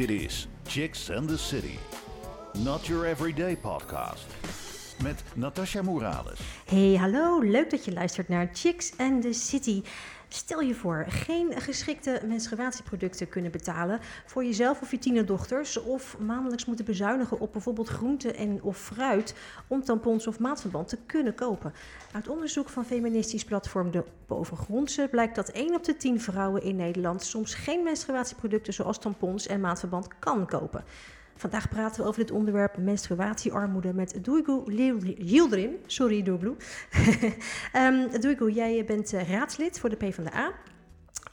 Dit is Chicks and the City. Not your everyday podcast. Met Natasha Morales. Hey, hallo. Leuk dat je luistert naar Chicks and the City. Stel je voor, geen geschikte menstruatieproducten kunnen betalen voor jezelf of je tienerdochters, of maandelijks moeten bezuinigen op bijvoorbeeld groenten en of fruit om tampons of maatverband te kunnen kopen. Uit onderzoek van feministisch platform De Bovengrondse blijkt dat 1 op de 10 vrouwen in Nederland soms geen menstruatieproducten zoals tampons en maatverband kan kopen. Vandaag praten we over dit onderwerp menstruatiearmoede met Doigu Yildirim. Sorry, Doiglu. um, jij bent uh, raadslid voor de PvdA.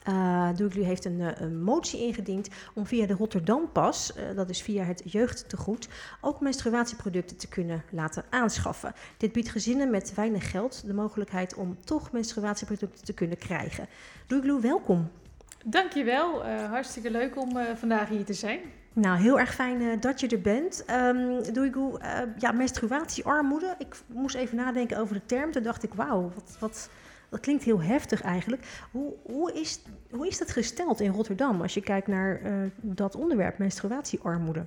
Uh, Doiglu heeft een, uh, een, motie ingediend om via de Rotterdam-pas, uh, dat is via het jeugdtegoed, ook menstruatieproducten te kunnen laten aanschaffen. Dit biedt gezinnen met weinig geld de mogelijkheid om toch menstruatieproducten te kunnen krijgen. Doiglu, welkom. Dankjewel, hartstikke leuk om vandaag hier te zijn. Nou, heel erg fijn uh, dat je er bent. Um, Doeigoe, uh, ja, menstruatiearmoede. Ik moest even nadenken over de term. Toen dacht ik, wauw, wat, wat, dat klinkt heel heftig eigenlijk. Hoe, hoe, is, hoe is dat gesteld in Rotterdam als je kijkt naar uh, dat onderwerp, menstruatiearmoede?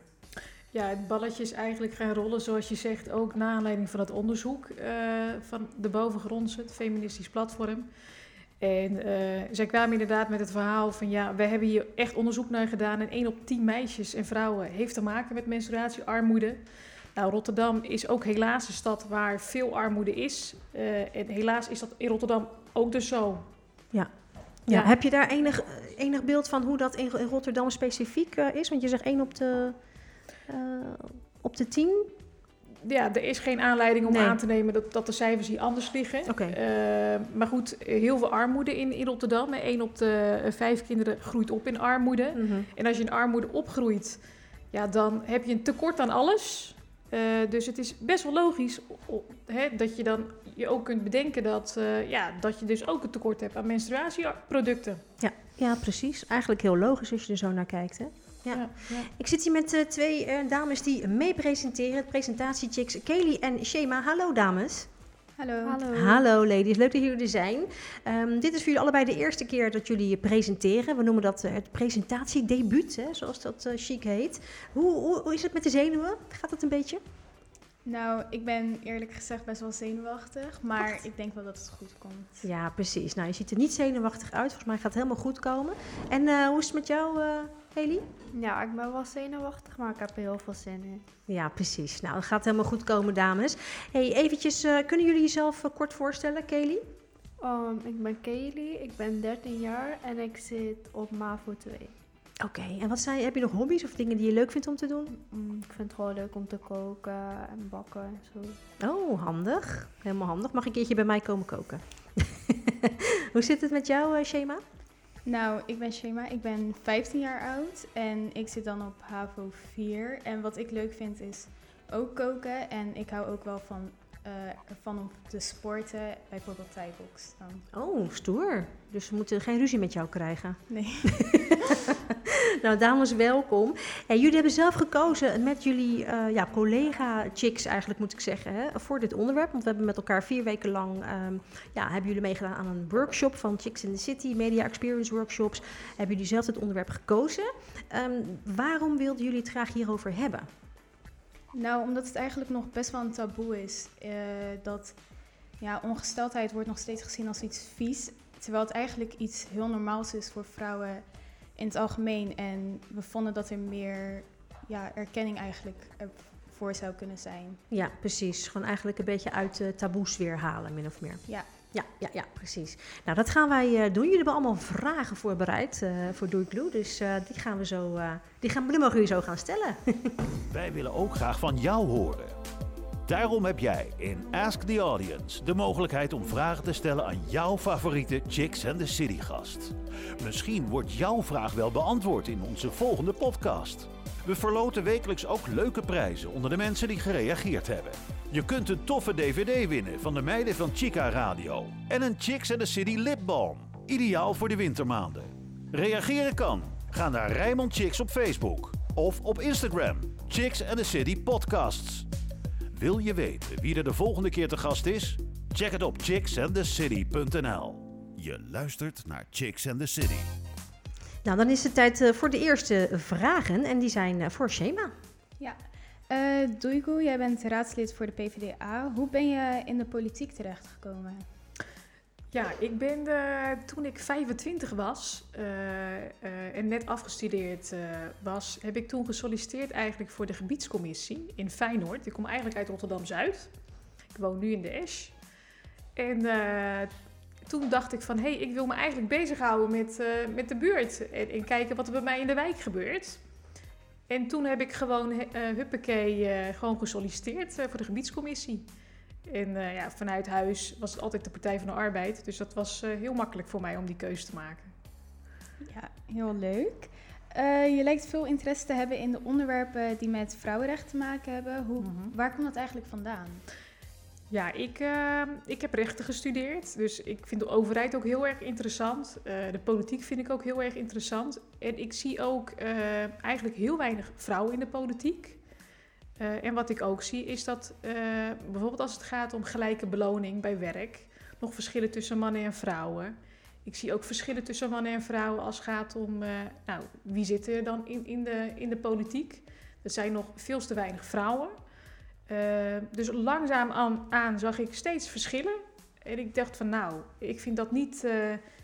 Ja, het balletje is eigenlijk gaan rollen, zoals je zegt, ook na aanleiding van het onderzoek van de bovengrondse, het feministisch platform. En uh, zij kwamen inderdaad met het verhaal van ja, we hebben hier echt onderzoek naar gedaan. En 1 op 10 meisjes en vrouwen heeft te maken met menstruatiearmoede. Nou, Rotterdam is ook helaas een stad waar veel armoede is. Uh, en helaas is dat in Rotterdam ook dus zo. Ja. Ja, ja. heb je daar enig, enig beeld van hoe dat in, Rotterdam specifiek uh, is? Want je zegt 1 op de, op de 10 ja, er is geen aanleiding om nee. aan te nemen dat, dat de cijfers hier anders liggen. Okay. Uh, maar goed, heel veel armoede in, in Rotterdam. Eén op de vijf kinderen groeit op in armoede. Mm -hmm. En als je in armoede opgroeit, ja, dan heb je een tekort aan alles. Uh, dus het is best wel logisch hè, dat je dan je ook kunt bedenken dat, uh, ja, dat je dus ook een tekort hebt aan menstruatieproducten. Ja, ja, precies. Eigenlijk heel logisch als je er zo naar kijkt. Hè? Ja. Ja, ja. Ik zit hier met uh, twee uh, dames die mee presenteren. Presentatiechicks Kelly en Shema. Hallo dames. Hallo. Hallo. Hallo ladies, leuk dat jullie er zijn. Um, dit is voor jullie allebei de eerste keer dat jullie presenteren. We noemen dat uh, het presentatiedebuut, hè, zoals dat chic heet. Hoe, hoe, hoe is het met de zenuwen? Gaat het een beetje? Nou, ik ben eerlijk gezegd best wel zenuwachtig, maar Echt? ik denk wel dat het goed komt. Ja, precies. Nou, je ziet er niet zenuwachtig uit. Volgens mij gaat het helemaal goed komen. En uh, hoe is het met jou, uh, Heli? Ja, ik ben wel zenuwachtig, maar ik heb er heel veel zin in. Ja, precies. Nou, het gaat helemaal goed komen, dames. Hey, eventjes, uh, kunnen jullie jezelf kort voorstellen, Kelly? Um, ik ben Kelly, ik ben 13 jaar en ik zit op MAVO 2. Oké, okay. en wat zijn, heb je nog hobby's of dingen die je leuk vindt om te doen? Mm, ik vind het gewoon leuk om te koken en bakken en zo. Oh, handig. Helemaal handig. Mag ik een keertje bij mij komen koken? Hoe zit het met jou, uh, Shema? Nou, ik ben Shema. Ik ben 15 jaar oud en ik zit dan op HAVO 4. En wat ik leuk vind is ook koken. En ik hou ook wel van, uh, van om te sporten, bijvoorbeeld thai-box dan. Oh, stoer. Dus we moeten geen ruzie met jou krijgen. Nee. nou, dames, welkom. Jullie hebben zelf gekozen met jullie uh, ja, collega-chicks, eigenlijk moet ik zeggen, hè, voor dit onderwerp. Want we hebben met elkaar vier weken lang, um, ja, hebben jullie meegedaan aan een workshop van Chicks in the City, Media Experience Workshops. Hebben jullie zelf het onderwerp gekozen. Um, waarom wilden jullie het graag hierover hebben? Nou, omdat het eigenlijk nog best wel een taboe is. Uh, dat ja, ongesteldheid wordt nog steeds gezien als iets vies. Terwijl het eigenlijk iets heel normaals is voor vrouwen in het algemeen. En we vonden dat er meer ja, erkenning eigenlijk voor zou kunnen zijn. Ja, precies. Gewoon eigenlijk een beetje uit de taboes weer halen, min of meer. Ja. Ja, ja, ja, precies. Nou, dat gaan wij uh, doen. Jullie hebben allemaal vragen voorbereid uh, voor Doeikloe. Dus uh, die gaan we zo, die, gaan, die mogen jullie zo gaan stellen. wij willen ook graag van jou horen. Daarom heb jij in Ask the Audience de mogelijkheid om vragen te stellen aan jouw favoriete Chicks and the City gast. Misschien wordt jouw vraag wel beantwoord in onze volgende podcast. We verloten wekelijks ook leuke prijzen onder de mensen die gereageerd hebben. Je kunt een toffe DVD winnen van de meiden van Chica Radio en een Chicks and the City lipbalm, ideaal voor de wintermaanden. Reageren kan. Ga naar Rijmond Chicks op Facebook of op Instagram. Chicks and the City Podcasts. Wil je weten wie er de volgende keer te gast is? Check het op chicksandthecity.nl. Je luistert naar Chicks and the City. Nou, dan is het tijd eh, voor de eerste vragen en die zijn eh, voor Shema. Ja. Uh, jij bent raadslid voor de PvdA. Hoe ben je in de politiek terechtgekomen? Ja, ik ben toen ik 25 was en net afgestudeerd was, heb ik toen gesolliciteerd eigenlijk voor de gebiedscommissie in Feyenoord. Ik kom eigenlijk uit Rotterdam-Zuid. Ik woon nu in de Esch. En toen dacht ik van, hé, hey, ik wil me eigenlijk bezighouden met, uh, met de buurt en, en, kijken wat er bij mij in de wijk gebeurt. En toen heb ik gewoon, uh, huppakee, uh, gewoon gesolliciteerd voor de gebiedscommissie. En ja, vanuit huis was het altijd de Partij van de Arbeid, dus dat was heel makkelijk voor mij om die keuze te maken. Ja, heel leuk. je lijkt veel interesse te hebben in de onderwerpen die met vrouwenrecht te maken hebben. Hoe, mm -hmm. Waar komt dat eigenlijk vandaan? Ja, ik, uh, ik heb rechten gestudeerd. Dus ik vind de overheid ook heel erg interessant. Uh, de politiek vind ik ook heel erg interessant. En ik zie ook uh, eigenlijk heel weinig vrouwen in de politiek. en wat ik ook zie is dat bijvoorbeeld als het gaat om gelijke beloning bij werk, nog verschillen tussen mannen en vrouwen. Ik zie ook verschillen tussen mannen en vrouwen als het gaat om nou, wie zit er dan in, in, de, in de politiek. Er zijn nog veel te weinig vrouwen. Uh, dus langzaam aan, zag ik steeds verschillen. En ik dacht van nou, ik vind dat niet uh,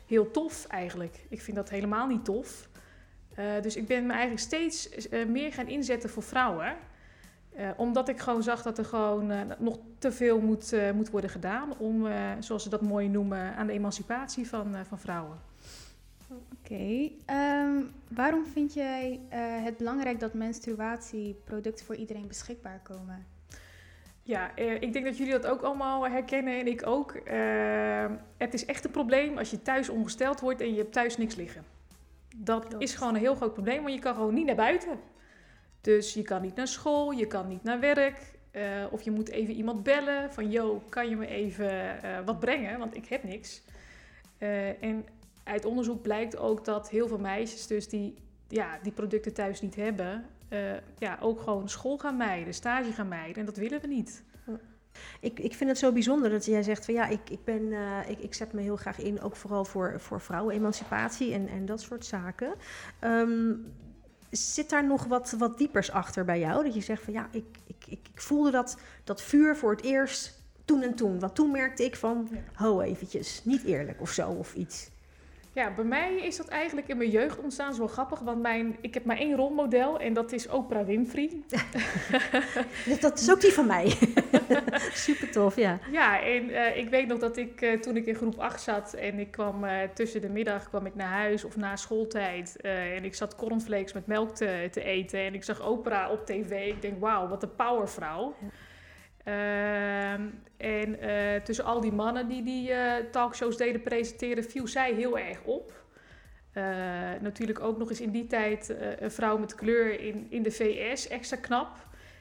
heel tof eigenlijk. Ik vind dat helemaal niet tof. Uh, dus ik ben me eigenlijk steeds meer gaan inzetten voor vrouwen. omdat ik gewoon zag dat er gewoon nog te veel moet, moet worden gedaan om, zoals ze dat mooi noemen, aan de emancipatie van, van vrouwen. Oké. Okay. Um, waarom vind jij het belangrijk dat menstruatieproducten voor iedereen beschikbaar komen? Ja, eh, ik denk dat jullie dat ook allemaal herkennen en ik ook. Uh, het is echt een probleem als je thuis ongesteld wordt en je hebt thuis niks liggen. Dat is gewoon een heel groot probleem, want je kan gewoon niet naar buiten. Dus je kan niet naar school, je kan niet naar werk. Uh, of je moet even iemand bellen van, yo, kan je me even wat brengen, want ik heb niks. en uit onderzoek blijkt ook dat heel veel meisjes dus die, ja, die producten thuis niet hebben, uh, ja, ook gewoon school gaan mijden, stage gaan mijden. En dat willen we niet. Ik, ik vind het zo bijzonder dat jij zegt van ja, ik, ik, ben, uh, ik, ik zet me heel graag in, ook vooral voor, voor vrouwenemancipatie en, en dat soort zaken. Um, zit daar nog wat, wat diepers achter bij jou? Dat je zegt van ja, ik, ik, ik, ik voelde dat, dat vuur voor het eerst toen en toen. Want toen merkte ik van, ho eventjes, niet eerlijk of zo of iets. Ja, bij mij is dat eigenlijk in mijn jeugd ontstaan. zo grappig, want mijn, ik heb maar één rolmodel en dat is Oprah Winfrey. dat is ook die van mij. Super tof, ja. Ja, en uh, ik weet nog dat ik uh, toen ik in groep 8 zat en ik kwam uh, tussen de middag kwam ik naar huis of na schooltijd en ik zat cornflakes met melk te, te, eten en ik zag Oprah op tv. Ik denk, wauw, wat een powervrouw. Ja. Uh, en uh, tussen al die mannen die die uh, talkshows deden presenteren, viel zij heel erg op. Uh, natuurlijk ook nog eens in die tijd een vrouw met kleur in, in de VS, extra knap.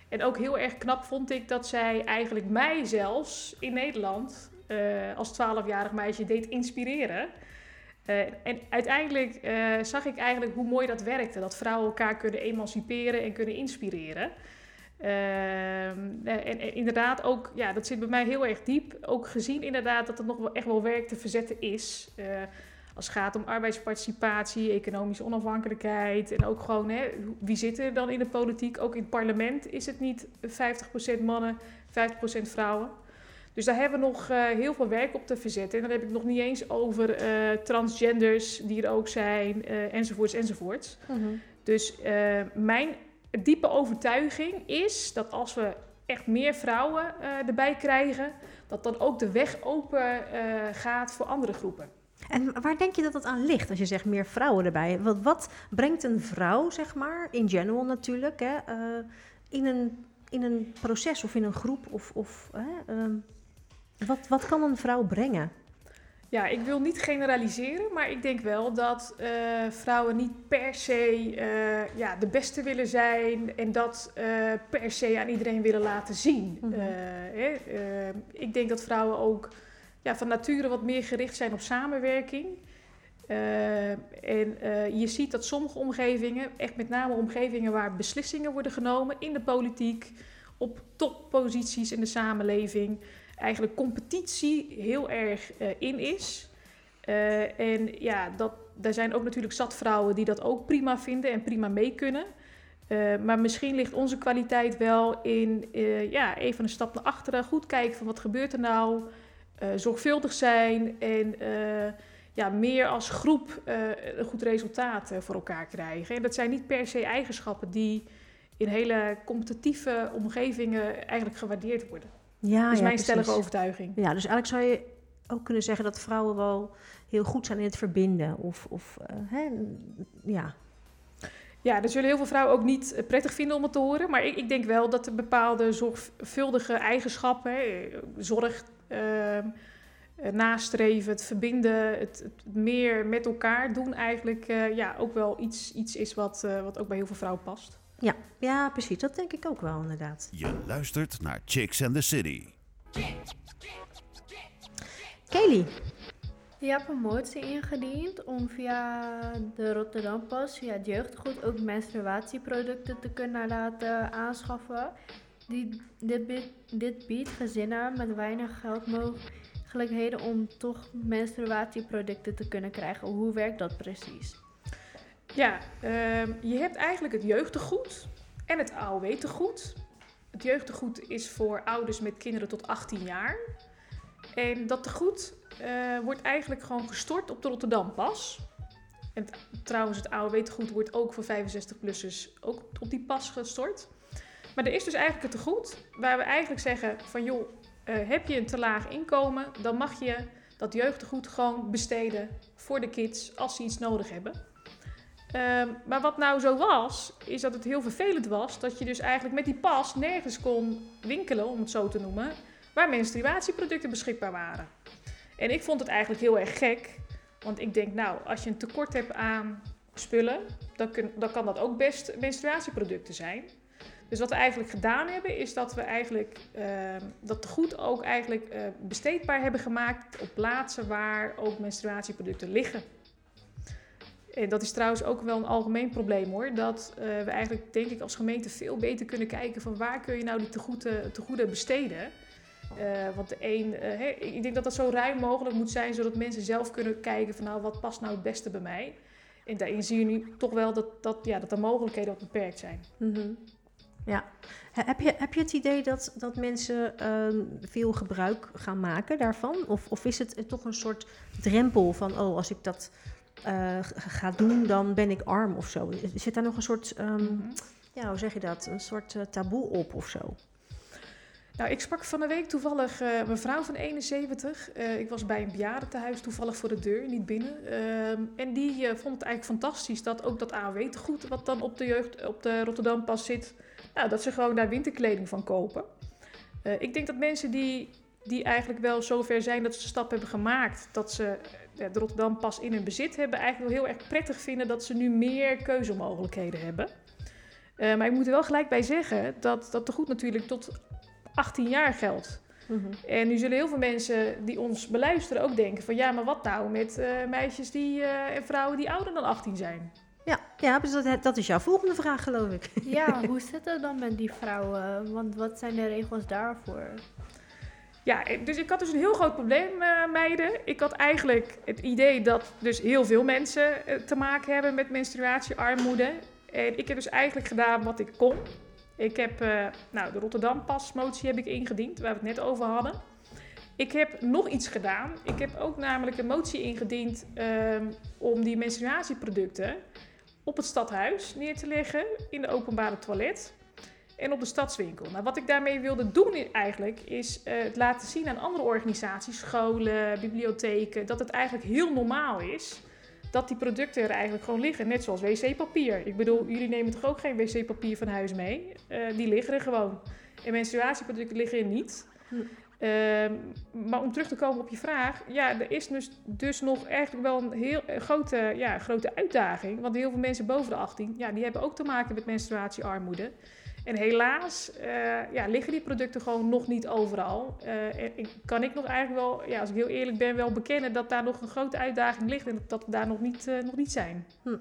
En ook heel erg knap vond ik dat zij eigenlijk mij zelfs in Nederland als 12-jarig meisje deed inspireren. en uiteindelijk zag ik eigenlijk hoe mooi dat werkte. Dat vrouwen elkaar kunnen emanciperen en kunnen inspireren. Uh, en, inderdaad ook, ja, dat zit bij mij heel erg diep. Ook gezien inderdaad dat er nog wel echt wel werk te verzetten is. Uh, als het gaat om arbeidsparticipatie, economische onafhankelijkheid. En ook gewoon, hè, wie zit er dan in de politiek? Ook in het parlement is het niet 50% mannen, 50% vrouwen. Dus daar hebben we nog uh, heel veel werk op te verzetten. En dan heb ik nog niet eens over transgenders die er ook zijn, enzovoorts, enzovoorts. Mhm. Dus mijn diepe overtuiging is dat als we echt meer vrouwen uh, erbij krijgen, dat dan ook de weg open uh, gaat voor andere groepen. En waar denk je dat dat aan ligt als je zegt meer vrouwen erbij? Wat, wat brengt een vrouw, zeg maar, in general natuurlijk, hè, uh, in, een, in een proces of in een groep? Of, of wat, wat kan een vrouw brengen? Ja, ik wil niet generaliseren, maar ik denk wel dat uh, vrouwen niet per se uh, ja, de beste willen zijn en dat uh, per se aan iedereen willen laten zien. Mm -hmm. ik denk dat vrouwen ook ja, van nature wat meer gericht zijn op samenwerking. en je ziet dat sommige omgevingen, echt met name omgevingen waar beslissingen worden genomen in de politiek, op topposities in de samenleving, eigenlijk competitie heel erg uh, in is. Eh, en ja, dat, er zijn ook natuurlijk zat vrouwen die dat ook prima vinden en prima mee kunnen. Eh, maar misschien ligt onze kwaliteit wel in eh, ja, even een stap naar achteren. Goed kijken van wat gebeurt er nou. Zorgvuldig zijn en ja, meer als groep een goed resultaat voor elkaar krijgen. En dat zijn niet per se eigenschappen die in hele competitieve omgevingen eigenlijk gewaardeerd worden. Ja, dat is mijn stellige overtuiging. Ja, dus eigenlijk zou je ook kunnen zeggen dat vrouwen wel heel goed zijn in het verbinden. Of, of hè, ja, ja, dat zullen heel veel vrouwen ook niet eh, prettig vinden om het te horen. Maar ik, ik denk wel dat er bepaalde zorgvuldige eigenschappen, hè, zorg, uh, nastreven, het verbinden, het, het, meer met elkaar doen, eigenlijk uh, ja, ook wel iets, iets is wat, wat ook bij heel veel vrouwen past. Ja, ja, precies. Dat denk ik ook wel, inderdaad. Je luistert naar Chicks and the City. Kelly, je hebt een motie ingediend om via de Rotterdam Pas, via het jeugdgoed, ook menstruatieproducten te kunnen laten aanschaffen. Die, dit, biedt, dit biedt gezinnen met weinig geld mogelijkheden om toch menstruatieproducten te kunnen krijgen. Hoe werkt dat precies? Ja, uh, je hebt eigenlijk het jeugdgoed en het AOW-tegoed. Het jeugdgoed is voor ouders met kinderen tot 18 jaar. En dat tegoed uh, wordt eigenlijk gewoon gestort op de Rotterdam Pas. En trouwens, het AOW-tegoed wordt ook voor 65-plussers ook op die pas gestort. Maar er is dus eigenlijk het tegoed waar we eigenlijk zeggen van joh, uh, heb je een te laag inkomen, dan mag je dat jeugdtegoed gewoon besteden voor de kids als ze iets nodig hebben. Uh, maar wat nou zo was, is dat het heel vervelend was dat je dus eigenlijk met die pas nergens kon winkelen, om het zo te noemen, waar menstruatieproducten beschikbaar waren. En ik vond het eigenlijk heel erg gek. Want ik denk, nou, als je een tekort hebt aan spullen, dan, dan kan dat ook best menstruatieproducten zijn. Dus wat we eigenlijk gedaan hebben, is dat we eigenlijk uh, dat goed ook eigenlijk uh, besteedbaar hebben gemaakt op plaatsen waar ook menstruatieproducten liggen. En dat is trouwens ook wel een algemeen probleem hoor. Dat uh, we eigenlijk, denk ik, als gemeente veel beter kunnen kijken van waar kun je nou die tegoeden, besteden. Uh, want de een, uh, ik denk dat dat zo ruim mogelijk moet zijn, zodat mensen zelf kunnen kijken van nou, wat past nou het beste bij mij. En daarin zie je nu toch wel dat, dat, ja, dat de mogelijkheden ook beperkt zijn. -hmm. Ja. Heb je, heb je het idee dat, dat mensen uh, veel gebruik gaan maken daarvan? Of, of is het toch een soort drempel van, oh, als ik dat uh, ga doen, dan ben ik arm of zo? Zit daar nog een soort, um, mm -hmm. ja, hoe zeg je dat, een soort uh, taboe op of zo? Nou, ik sprak van de week toevallig uh, een vrouw van 71. Uh, ik was bij een bejaardentehuis toevallig voor de deur, niet binnen. Uh, en die vond het eigenlijk fantastisch dat ook dat AOW-tegoed wat dan op de, jeugd, op de Rotterdam pas zit, nou, dat ze gewoon daar winterkleding van kopen. ik denk dat mensen die, die eigenlijk wel zover zijn dat ze de stap hebben gemaakt, dat ze de Rotterdam pas in hun bezit hebben, eigenlijk wel heel erg prettig vinden dat ze nu meer keuzemogelijkheden hebben. maar ik moet er wel gelijk bij zeggen dat dat tegoed natuurlijk tot 18 jaar geldt. Mm -hmm. En nu zullen heel veel mensen die ons beluisteren ook denken van ja, maar wat nou met uh, meisjes die, uh, en vrouwen die ouder dan 18 zijn? Ja, ja dus dat, dat is jouw volgende vraag geloof ik. Ja, hoe zit het dan met die vrouwen? Want wat zijn de regels daarvoor? Ja, dus ik had dus een heel groot probleem, uh, meiden. Ik had eigenlijk het idee dat dus heel veel mensen te maken hebben met menstruatiearmoede. En ik heb dus eigenlijk gedaan wat ik kon. Ik heb nou, de Rotterdam pasmotie heb ik ingediend, waar we het net over hadden. Ik heb nog iets gedaan. Ik heb ook namelijk een motie ingediend um, om die menstruatieproducten op het stadhuis neer te leggen in de openbare toilet en op de stadswinkel. Nou, wat ik daarmee wilde doen eigenlijk is uh, het laten zien aan andere organisaties, scholen, bibliotheken, dat het eigenlijk heel normaal is dat die producten er eigenlijk gewoon liggen. Net zoals wc-papier. Ik bedoel, jullie nemen toch ook geen wc-papier van huis mee? Uh, die liggen er gewoon. En menstruatieproducten liggen er niet. Hm. Uh, maar om terug te komen op je vraag, ja, er is dus, dus nog eigenlijk wel een heel grote, ja, grote uitdaging. Want heel veel mensen boven de 18, ja, die hebben ook te maken met menstruatiearmoede. En helaas uh, ja, liggen die producten gewoon nog niet overal. Uh, en kan ik nog eigenlijk wel, ja, als ik heel eerlijk ben, wel bekennen dat daar nog een grote uitdaging ligt en dat we daar nog niet, uh, nog niet zijn. Hm.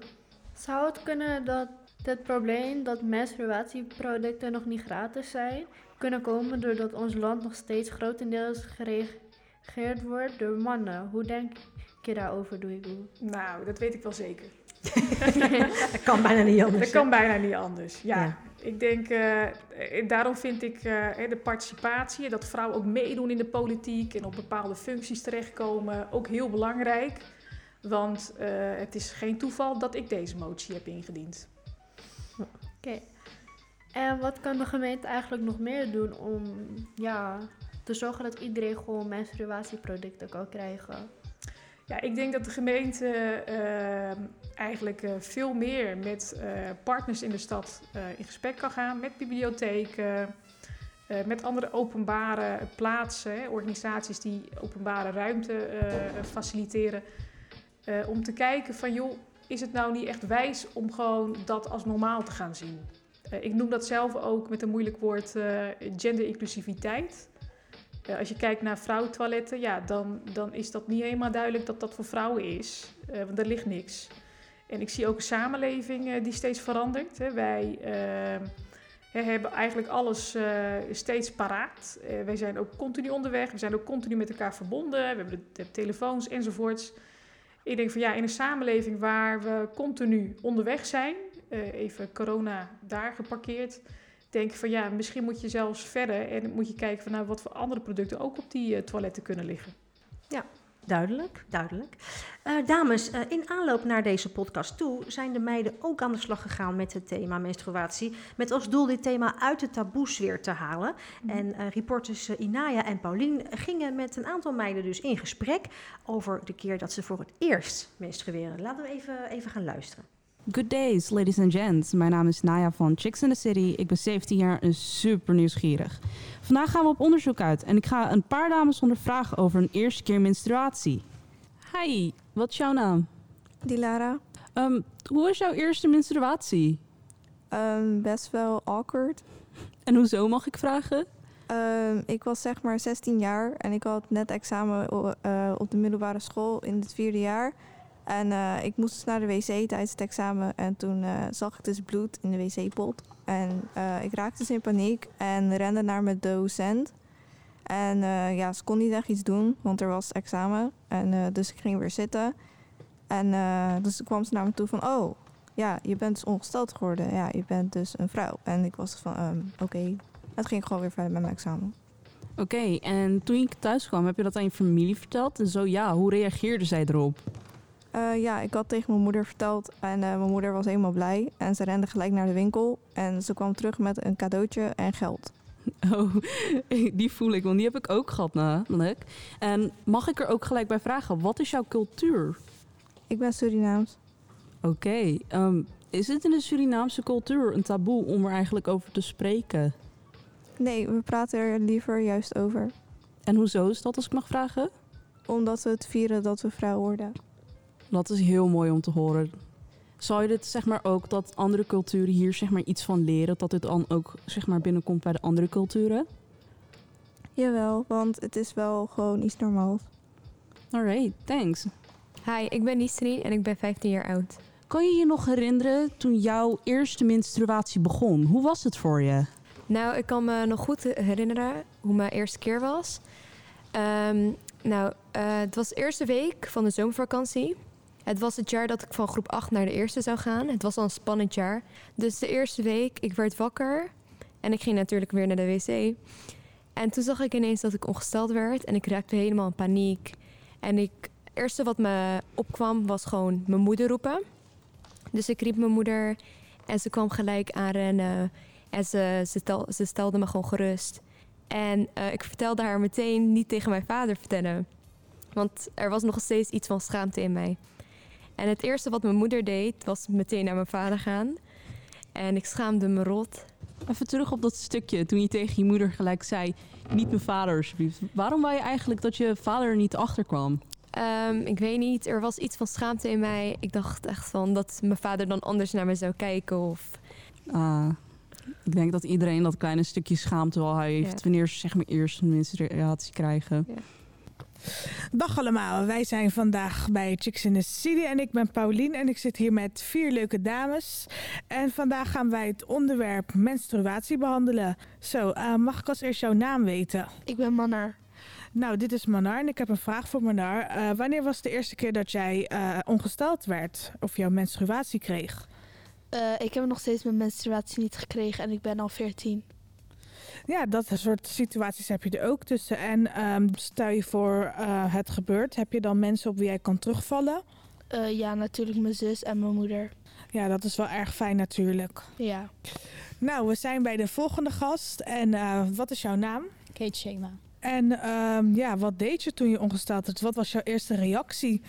Zou het kunnen dat het probleem dat menstruatieproducten nog niet gratis zijn, kunnen komen doordat ons land nog steeds grotendeels geregeerd wordt door mannen? Hoe denken keer daarover doe ik doen. Nou, dat weet ik wel zeker. dat kan bijna niet anders. Dat kan bijna niet anders, ja. Ja. Ik denk, eh, eh, daarom vind ik eh, de participatie, dat vrouwen ook meedoen in de politiek en op bepaalde functies terechtkomen, ook heel belangrijk. Want het is geen toeval dat ik deze motie heb ingediend. Oké. En wat kan de gemeente eigenlijk nog meer doen om ja, te zorgen dat iedereen gewoon menstruatieproducten kan krijgen? Ja, ik denk dat de gemeente eigenlijk eh, veel meer met eh, partners in de stad eh, in gesprek kan gaan, met bibliotheken, met andere openbare plaatsen, organisaties die openbare ruimte faciliteren, om te kijken van joh, is het nou niet echt wijs om gewoon dat als normaal te gaan zien? Ik noem dat zelf ook met een moeilijk woord genderinclusiviteit. Als je kijkt naar vrouwentoiletten, ja, dan, dan is dat niet helemaal duidelijk dat dat voor vrouwen is. Want er ligt niks. En ik zie ook een samenleving eh, die steeds verandert. Wij eh, hè, hebben eigenlijk alles eh, steeds paraat. Eh, wij zijn ook continu onderweg. We zijn ook continu met elkaar verbonden. We hebben de, telefoons enzovoorts. Ik denk van ja, in een samenleving waar we continu onderweg zijn, even corona daar geparkeerd, denk van ja, misschien moet je zelfs verder en moet je kijken van nou wat voor andere producten ook op die toiletten kunnen liggen. Duidelijk, duidelijk. Eh, dames, eh, in aanloop naar deze podcast toe zijn de meiden ook aan de slag gegaan met het thema menstruatie. Met als doel dit thema uit de taboesfeer te halen. En eh, reporters Inaya en Paulien gingen met een aantal meiden dus in gesprek over de keer dat ze voor het eerst menstrueren. Laten we even, even gaan luisteren. Good days, ladies and gents. Mijn naam is Naya van Chicks in the City. Ik ben 17 jaar en super nieuwsgierig. Vandaag gaan we op onderzoek uit en ik ga een paar dames ondervragen over een eerste keer menstruatie. Hi, wat is jouw naam? Dilara. Ehm, hoe was jouw eerste menstruatie? Ehm, best wel awkward. En hoezo mag ik vragen? Ehm, ik was zeg maar 16 jaar en ik had net examen eh, op de middelbare school in het vierde jaar. En eh, ik moest dus naar de wc tijdens het examen en toen eh, zag ik dus bloed in de wc-pot. En eh, ik raakte dus in paniek en rende naar mijn docent. En ja, ze kon niet echt iets doen, want er was examen. En dus ik ging weer zitten. En dus kwam ze naar me toe van, oh, ja, je bent dus ongesteld geworden. Ja, je bent dus een vrouw. En ik was van, ehm, oké. Het ging gewoon weer verder met mijn examen. Oké, en toen je thuis kwam, heb je dat aan je familie verteld? En zo ja, hoe reageerde zij erop? Eh, ja, ik had tegen mijn moeder verteld en eh, mijn moeder was helemaal blij. En ze rende gelijk naar de winkel en ze kwam terug met een cadeautje en geld. Oh, die voel ik, want die heb ik ook gehad namelijk. En mag ik er ook gelijk bij vragen, wat is jouw cultuur? Ik ben Surinaams. Oké, ehm, is het in de Surinaamse cultuur een taboe om er eigenlijk over te spreken? Nee, we praten er liever juist over. En hoezo is dat, als ik mag vragen? Omdat we het vieren dat we vrouw worden. Dat is heel mooi om te horen. Zou je dit zeg maar ook dat andere culturen hier zeg maar iets van leren, dat dit dan ook zeg maar binnenkomt bij de andere culturen? Jawel, want het is wel gewoon iets normaals. Alright, thanks. Hi, ik ben Nisreen en ik ben 15 jaar oud. Kan je je nog herinneren toen jouw eerste menstruatie begon? Hoe was het voor je? Nou, ik kan me nog goed herinneren hoe mijn eerste keer was. Ehm, nou, eh, het was de eerste week van de zomervakantie. Het was het jaar dat ik van groep 8 naar de eerste zou gaan. Het was al een spannend jaar. Dus de eerste week, ik werd wakker. En ik ging natuurlijk weer naar de wc. En toen zag ik ineens dat ik ongesteld werd. En ik raakte helemaal in paniek. En ik, het eerste wat me opkwam was gewoon mijn moeder roepen. Dus ik riep mijn moeder. En ze kwam gelijk aanrennen. En ze, ze, tel- ze stelde me gewoon gerust. En eh, ik vertelde haar meteen niet tegen mijn vader vertellen. Want er was nog steeds iets van schaamte in mij. En het eerste wat mijn moeder deed, was meteen naar mijn vader gaan. En ik schaamde me rot. Even terug op dat stukje toen je tegen je moeder gelijk zei: niet mijn vader, alsjeblieft. Waarom wou je eigenlijk dat je vader er niet achter kwam? Ehm, ik weet niet, er was iets van schaamte in mij. Ik dacht echt van dat mijn vader dan anders naar me zou kijken. Of Ah, ik denk dat iedereen dat kleine stukje schaamte wel heeft Ja. wanneer ze zeg maar eerst een menstruatie krijgen. Dag allemaal, wij zijn vandaag bij Chicks in the City en ik ben Paulien en ik zit hier met vier leuke dames. En vandaag gaan wij het onderwerp menstruatie behandelen. Zo, eh, mag ik als eerst jouw naam weten? Ik ben Manna. Nou, dit is Manar en ik heb een vraag voor Manar. Eh, wanneer was de eerste keer dat jij eh, ongesteld werd of jouw menstruatie kreeg? Ik heb nog steeds mijn menstruatie niet gekregen en ik ben al 14. Ja, dat soort situaties heb je er ook tussen. En ehm, stel je voor eh, het gebeurt, heb je dan mensen op wie jij kan terugvallen? Eh, ja, natuurlijk mijn zus en mijn moeder. Ja, dat is wel erg fijn natuurlijk. Ja. Nou, we zijn bij de volgende gast. En eh, wat is jouw naam? Kate Shema. En ehm, ja, wat deed je toen je ongesteld werd? Wat was jouw eerste reactie?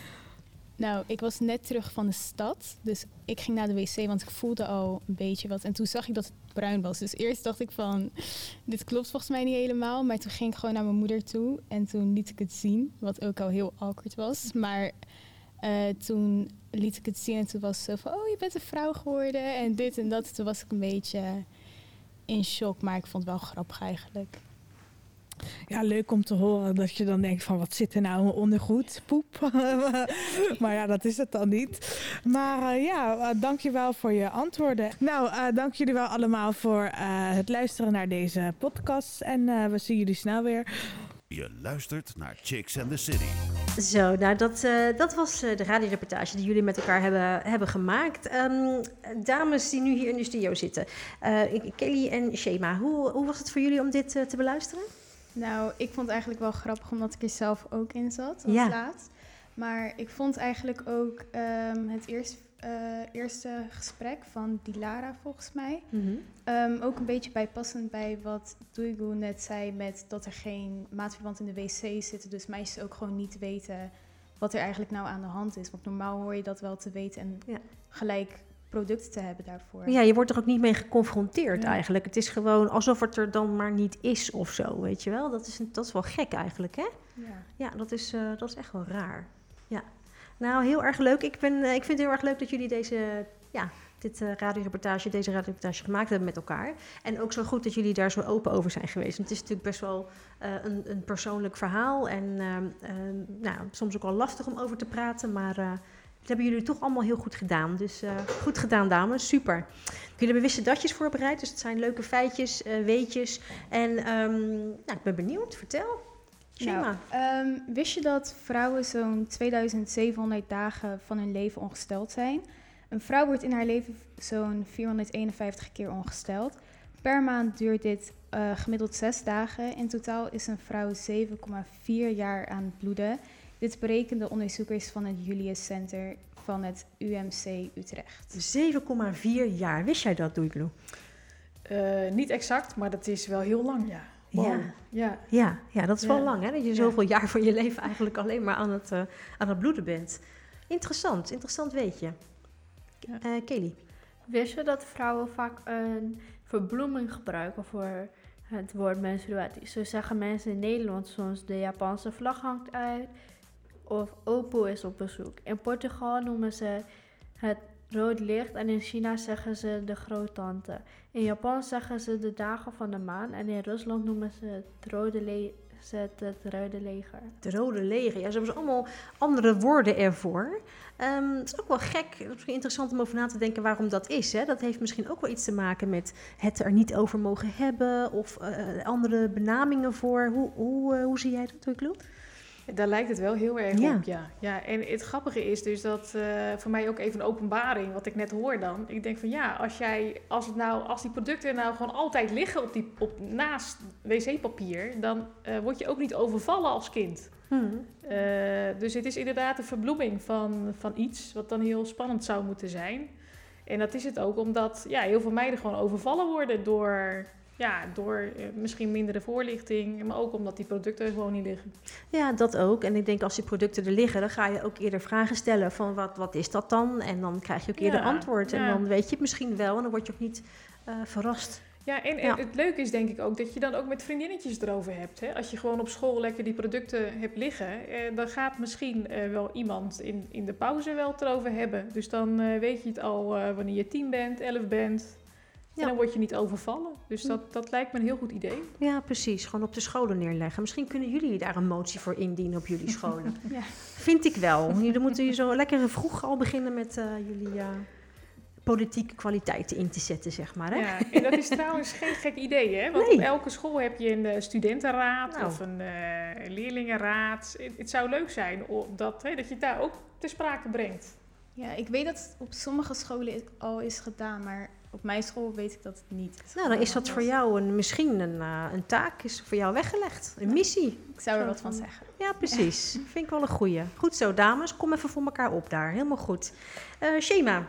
Nou, ik was net terug van de stad. Dus ik ging naar de wc, want ik voelde al een beetje wat. En toen zag ik dat het bruin was. Dus eerst dacht ik van, dit klopt volgens mij niet helemaal. Maar toen ging ik gewoon naar mijn moeder toe. En toen liet ik het zien, wat ook al heel awkward was. Maar eh, toen liet ik het zien en toen was ze van, oh, je bent een vrouw geworden. En dit en dat. Toen was ik een beetje in shock. Maar ik vond het wel grappig eigenlijk. Ja, leuk om te horen dat je dan denkt van wat zit er nou ondergoed? Poep. maar ja, dat is het dan niet. Maar uh, ja, uh, dankjewel voor je antwoorden. Nou, uh, dank jullie wel allemaal voor het luisteren naar deze podcast. En we zien jullie snel weer. Je luistert naar Chicks and the City. Zo, nou dat, uh, dat was de radioreportage die jullie met elkaar hebben, hebben gemaakt. Um, dames die nu hier in de studio zitten, uh, Kelly en Shema, hoe, hoe was het voor jullie om dit te beluisteren? Nou, ik vond het eigenlijk wel grappig omdat ik er zelf ook in zat als Ja. laat. Maar ik vond eigenlijk ook ehm, het eerst, eh, eerste gesprek van Dilara volgens mij Mhm. ehm, ook een beetje bijpassend bij wat Duigu net zei met dat er geen maatverband in de wc zitten. Dus meisjes ook gewoon niet weten wat er eigenlijk nou aan de hand is. Want normaal hoor je dat wel te weten en Ja. gelijk producten te hebben daarvoor. Ja, je wordt er ook niet mee geconfronteerd Ja. eigenlijk. Het is gewoon alsof het er dan maar niet is of zo, weet je wel. Dat is, dat is wel gek eigenlijk, hè? Ja. Ja, dat is, eh, dat is echt wel raar. Ja. Nou, heel erg leuk. Ik, ben, eh, ik vind het heel erg leuk dat jullie deze, ja, dit eh radioreportage, deze radioreportage gemaakt hebben met elkaar. En ook zo goed dat jullie daar zo open over zijn geweest. Want het is natuurlijk best wel een, een persoonlijk verhaal. En ehm, ehm, nou, soms ook wel lastig om over te praten. Maar dat hebben jullie toch allemaal heel goed gedaan. Dus eh, goed gedaan, dames. Super. Jullie hebben wisse datjes voorbereid. Dus het zijn leuke feitjes, eh, weetjes. En ehm, nou, ik ben benieuwd. Vertel. Shema. Nou, ehm, wist je dat vrouwen zo'n 2700 dagen van hun leven ongesteld zijn? Een vrouw wordt in haar leven zo'n 451 keer ongesteld. Per maand duurt dit eh, gemiddeld 6 dagen. In totaal is een vrouw 7,4 jaar aan het bloeden. Dit berekenden onderzoekers van het Julius Center van het UMC Utrecht. 7,4 jaar. Wist jij dat, Doeiklo? Eh, niet exact, maar dat is wel heel lang, ja. Wow. Ja. ja. Ja, ja, dat is wel lang, hè? Dat je Ja. zoveel jaar van je leven eigenlijk alleen maar aan het, eh, aan het bloeden bent. Interessant, interessant weet je. Ja. Eh, Kelly. Wist je dat vrouwen vaak een verbloeming gebruiken voor het woord menstruatie? Zo zeggen mensen in Nederland soms de Japanse vlag hangt uit of Opo is op bezoek. In Portugal noemen ze het rood licht en in China zeggen ze de groottante. In Japan zeggen ze de dagen van de maan en in Rusland noemen ze het rode, ze leger. Het Rode Leger. Ja, ze hebben dus allemaal andere woorden ervoor. Ehm, het is ook wel gek, het is misschien interessant om over na te denken waarom dat is. Hè? Dat heeft misschien ook wel iets te maken met het er niet over mogen hebben of eh, andere benamingen voor. Hoe, hoe, eh, hoe zie jij dat, Doeiklo? Daar lijkt het wel heel erg Ja. op, ja. ja. En het grappige is dus dat eh, voor mij ook even een openbaring, wat ik net hoor dan. Ik denk van ja, als, jij, als, het nou, als die producten nou gewoon altijd liggen op die, op, naast wc-papier, dan eh, word je ook niet overvallen als kind. Hmm. Eh, dus het is inderdaad een verbloeming van, van iets wat dan heel spannend zou moeten zijn. En dat is het ook omdat ja, heel veel meiden gewoon overvallen worden door, ja, door eh, misschien mindere voorlichting. Maar ook omdat die producten er gewoon niet liggen. Ja, dat ook. En ik denk als die producten er liggen, dan ga je ook eerder vragen stellen van wat, wat is dat dan? En dan krijg je ook eerder Ja, antwoord. En ja. dan weet je het misschien wel en dan word je ook niet eh, verrast. Ja, en, en Ja. het leuke is denk ik ook dat je dan ook met vriendinnetjes erover hebt. Hè? Als je gewoon op school lekker die producten hebt liggen, eh, dan gaat misschien eh, wel iemand in, in de pauze wel het erover hebben. Dus dan eh, weet je het al eh, wanneer je tien bent, elf bent. Ja. En dan word je niet overvallen. Dus dat, dat lijkt me een heel goed idee. Ja, precies. Gewoon op de scholen neerleggen. Misschien kunnen jullie daar een motie voor indienen op jullie scholen. Ja. Vind ik wel. Jullie moeten hier zo lekker vroeg al beginnen met eh, jullie eh, politieke kwaliteiten in te zetten, zeg maar. Hè? Ja, en dat is trouwens geen gek idee, hè? Want Nee. op elke school heb je een eh, studentenraad Nou. of een eh, leerlingenraad. Het, het zou leuk zijn om dat, hè, dat je het daar ook ter sprake brengt. Ja, ik weet dat het op sommige scholen al is gedaan, maar op mijn school weet ik dat niet. Nou, dan is dat voor jou een, misschien een, eh, een taak, is voor jou weggelegd. Een missie. Ik zou er wat van zeggen. Ja, precies. Vind ik wel een goeie. Goed zo, dames. Kom even voor elkaar op daar. Helemaal goed. Eh Shema.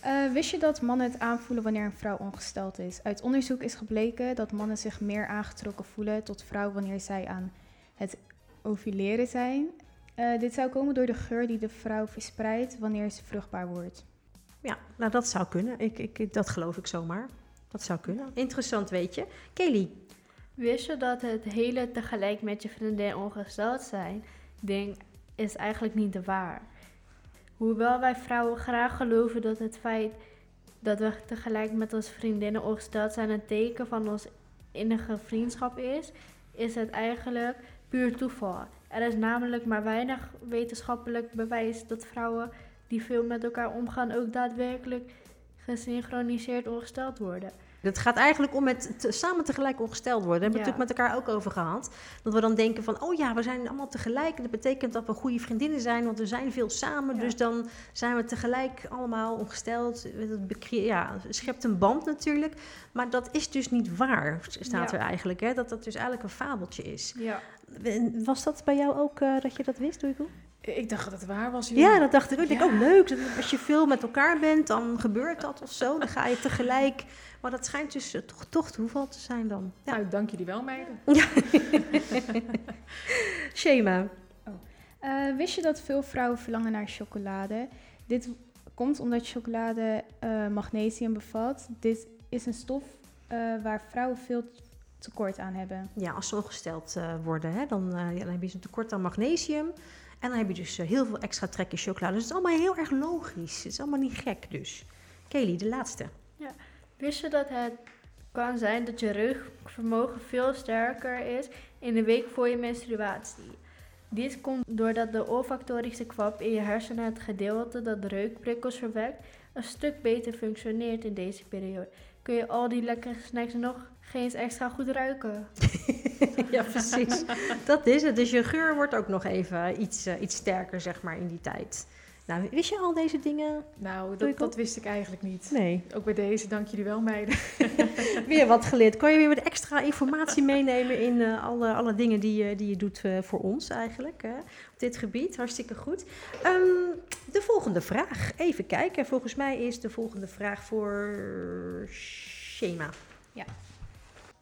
Eh, wist je dat mannen het aanvoelen wanneer een vrouw ongesteld is? Uit onderzoek is gebleken dat mannen zich meer aangetrokken voelen tot vrouw wanneer zij aan het ovuleren zijn. Dit zou komen door de geur die de vrouw verspreidt wanneer ze vruchtbaar wordt. Ja, nou dat zou kunnen. Ik, ik, dat geloof ik zomaar. Dat zou kunnen. Interessant, weet je. Kelly. Wist je dat het hele tegelijk met je vriendin ongesteld zijn ding is eigenlijk niet de waar? Hoewel wij vrouwen graag geloven dat het feit dat we tegelijk met onze vriendinnen ongesteld zijn een teken van ons innige vriendschap is, is het eigenlijk puur toeval. Er is namelijk maar weinig wetenschappelijk bewijs dat vrouwen die veel met elkaar omgaan ook daadwerkelijk gesynchroniseerd ongesteld worden. Het gaat eigenlijk om het te- samen tegelijk ongesteld worden. Daar hebben we Ja. het natuurlijk met elkaar ook over gehad. Dat we dan denken van, oh ja, we zijn allemaal tegelijk. Dat betekent dat we goede vriendinnen zijn, want we zijn veel samen. Ja. Dus dan zijn we tegelijk allemaal ongesteld. Dat ja, schept een band natuurlijk. Maar dat is dus niet waar, staat Ja. er eigenlijk. Hè? Dat dat dus eigenlijk een fabeltje is. Ja. Was dat bij jou ook eh, dat je dat wist, Doeigo? Ik dacht dat het waar was. joh. Ja, dat dacht ik ook. Ik denk ook leuk. dat Als je veel met elkaar bent, dan gebeurt dat of zo. Dan ga je tegelijk. Maar dat schijnt dus eh, toch, toch toeval te zijn dan. Ja. Nou, dank jullie wel, meiden. Shema. Eh, wist je dat veel vrouwen verlangen naar chocolade? Dit komt omdat chocolade eh, magnesium bevat. Dit is een stof eh, waar vrouwen veel tekort aan hebben. Ja, als ze ongesteld worden, hè, dan, ja, dan heb je een tekort aan magnesium. En dan heb je dus eh, heel veel extra trek chocolade. Dus het is allemaal heel erg logisch. Het is allemaal niet gek dus. Kelly, de laatste. Wist je dat het kan zijn dat je reukvermogen veel sterker is in de week voor je menstruatie? Dit komt doordat de olfactorische kwap in je hersenen het gedeelte dat reukprikkels verwekt een stuk beter functioneert in deze periode. Kun je al die lekkere snacks nog geen eens extra goed ruiken? ja, precies. dat is het. Dus je geur wordt ook nog even iets, eh, iets sterker, zeg maar, in die tijd. Nou, wist je al deze dingen? Nou, dat, wist ik eigenlijk niet. Nee. Ook bij deze, dank jullie wel, meiden. Weer wat geleerd. Kan je weer wat extra informatie meenemen in eh, alle, alle dingen die, je- die je doet eh, voor ons eigenlijk hè, op dit gebied? Hartstikke goed. Ehm, de volgende vraag. Even kijken. Volgens mij is de volgende vraag voor Shema.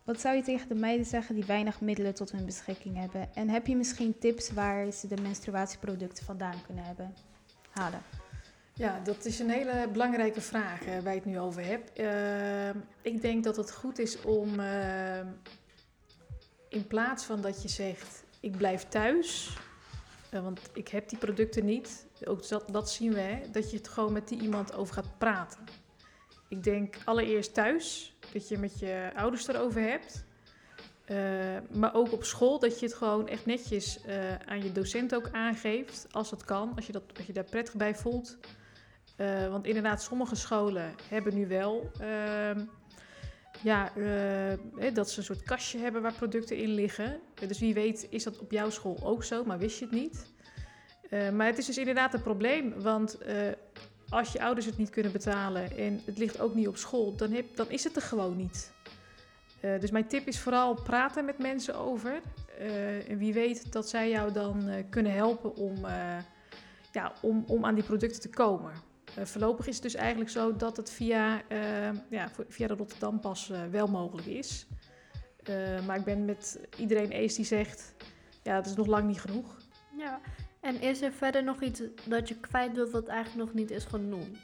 Wat zou je tegen de meiden zeggen die weinig middelen tot hun beschikking hebben? En heb je misschien tips waar ze de menstruatieproducten vandaan kunnen hebben? Halen. Ja, dat is een hele belangrijke vraag eh, waar je het nu over hebt. Ehm, ik denk dat het goed is om ehm, in plaats van dat je zegt ik blijf thuis, eh, want ik heb die producten niet, ook dat, dat zien we, hè, dat je het gewoon met die iemand over gaat praten. Ik denk allereerst thuis, dat je met je ouders erover hebt. Eh, maar ook op school, dat je het gewoon echt netjes eh, aan je docent ook aangeeft, als het kan, als je, dat, als je daar prettig bij voelt. Eh, want inderdaad, sommige scholen hebben nu wel ehm, ja, dat ze een soort kastje hebben waar producten in liggen. Dus wie weet is dat op jouw school ook zo, maar wist je het niet. Maar het is dus inderdaad een probleem, want als je ouders het niet kunnen betalen en het ligt ook niet op school, dan, heb, dan is het er gewoon niet. Eh, dus mijn tip is vooral praten met mensen over. Eh, en wie weet dat zij jou dan eh, kunnen helpen om, ja, om, om aan die producten te komen. Voorlopig is het dus eigenlijk zo dat het via, ja, via de Rotterdam pas eh, wel mogelijk is. Maar ik ben met iedereen eens die zegt, ja, het is nog lang niet genoeg. Ja. En is er verder nog iets dat je kwijt wilt wat eigenlijk nog niet is genoemd?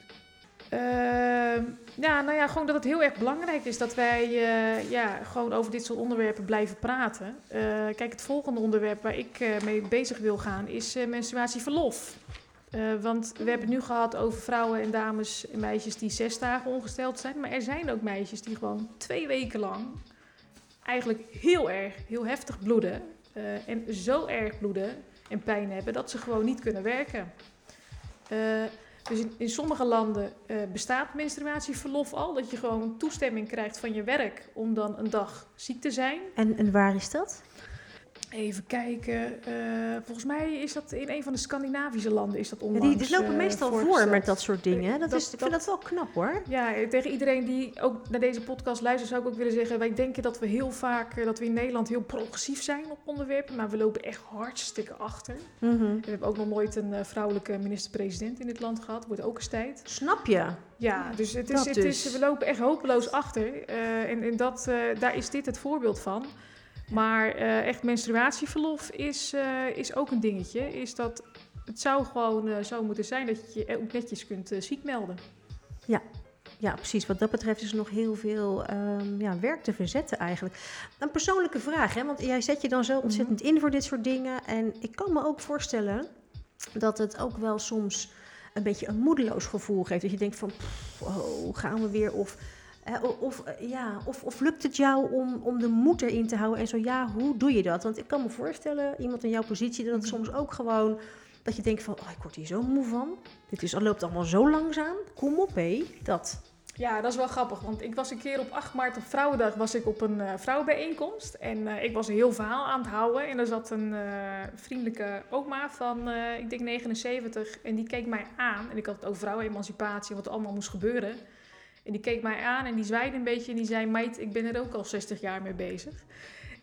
Ehm, ja, nou ja, gewoon dat het heel erg belangrijk is dat wij eh, ja, gewoon over dit soort onderwerpen blijven praten. Eh, kijk, het volgende onderwerp waar ik eh, mee bezig wil gaan is menstruatieverlof. Want we hebben het nu gehad over vrouwen en dames en meisjes die zes dagen ongesteld zijn. Maar er zijn ook meisjes die gewoon twee weken lang eigenlijk heel erg, heel heftig bloeden. en zo erg bloeden en pijn hebben dat ze gewoon niet kunnen werken. Eh, Dus in, in sommige landen eh, bestaat menstruatieverlof al. Dat je gewoon toestemming krijgt van je werk om dan een dag ziek te zijn. En, en waar is dat? Even kijken. eh, volgens mij is dat in een van de Scandinavische landen is dat Ja, onlangs die, die lopen eh, meestal voor met dat soort dingen. Dat Dat- is, ik vind dat wel knap hoor. Ja, tegen iedereen die ook naar deze podcast luistert, zou ik ook willen zeggen: wij denken dat we heel vaak, eh, dat we in Nederland heel progressief zijn op onderwerpen, maar we lopen echt hartstikke achter. Mhm. We hebben ook nog nooit een vrouwelijke minister-president in dit land gehad. Wordt ook eens tijd. Snap je? Ja, dus, het is, het dus. is, we lopen echt hopeloos achter. En en dat, daar is dit het voorbeeld van. Maar eh, echt menstruatieverlof is, eh, is ook een dingetje. Is dat, het zou gewoon eh, zo moeten zijn dat je je ook netjes kunt ziek melden. Ja, precies. Wat dat betreft is er nog heel veel ehm, ja, werk te verzetten eigenlijk. Een persoonlijke vraag, hè? want jij zet je dan zo ontzettend in voor dit soort dingen. En ik kan me ook voorstellen dat het ook wel soms een beetje een moedeloos gevoel geeft. Dat je denkt van, pff, oh, gaan we weer? Of, of, eh, ja, of, of lukt het jou om, om de moed erin te houden? En zo, ja, hoe doe je dat? Want ik kan me voorstellen, iemand in jouw positie, dat het soms ook gewoon... Dat je denkt van, oh, ik word hier zo moe van. Dit is, loopt allemaal zo langzaam. Kom op, hé. Dat. Ja, dat is wel grappig. Want ik was een keer op 8 maart op Vrouwendag was ik op een eh, vrouwenbijeenkomst. En eh, ik was een heel verhaal aan het houden. En er zat een vriendelijke oma van, ik denk 79. En die keek mij aan. En ik had het over vrouwenemancipatie en wat er allemaal moest gebeuren. En die keek mij aan en die zwaaide een beetje. En die zei, meid, ik ben er ook al 60 jaar mee bezig.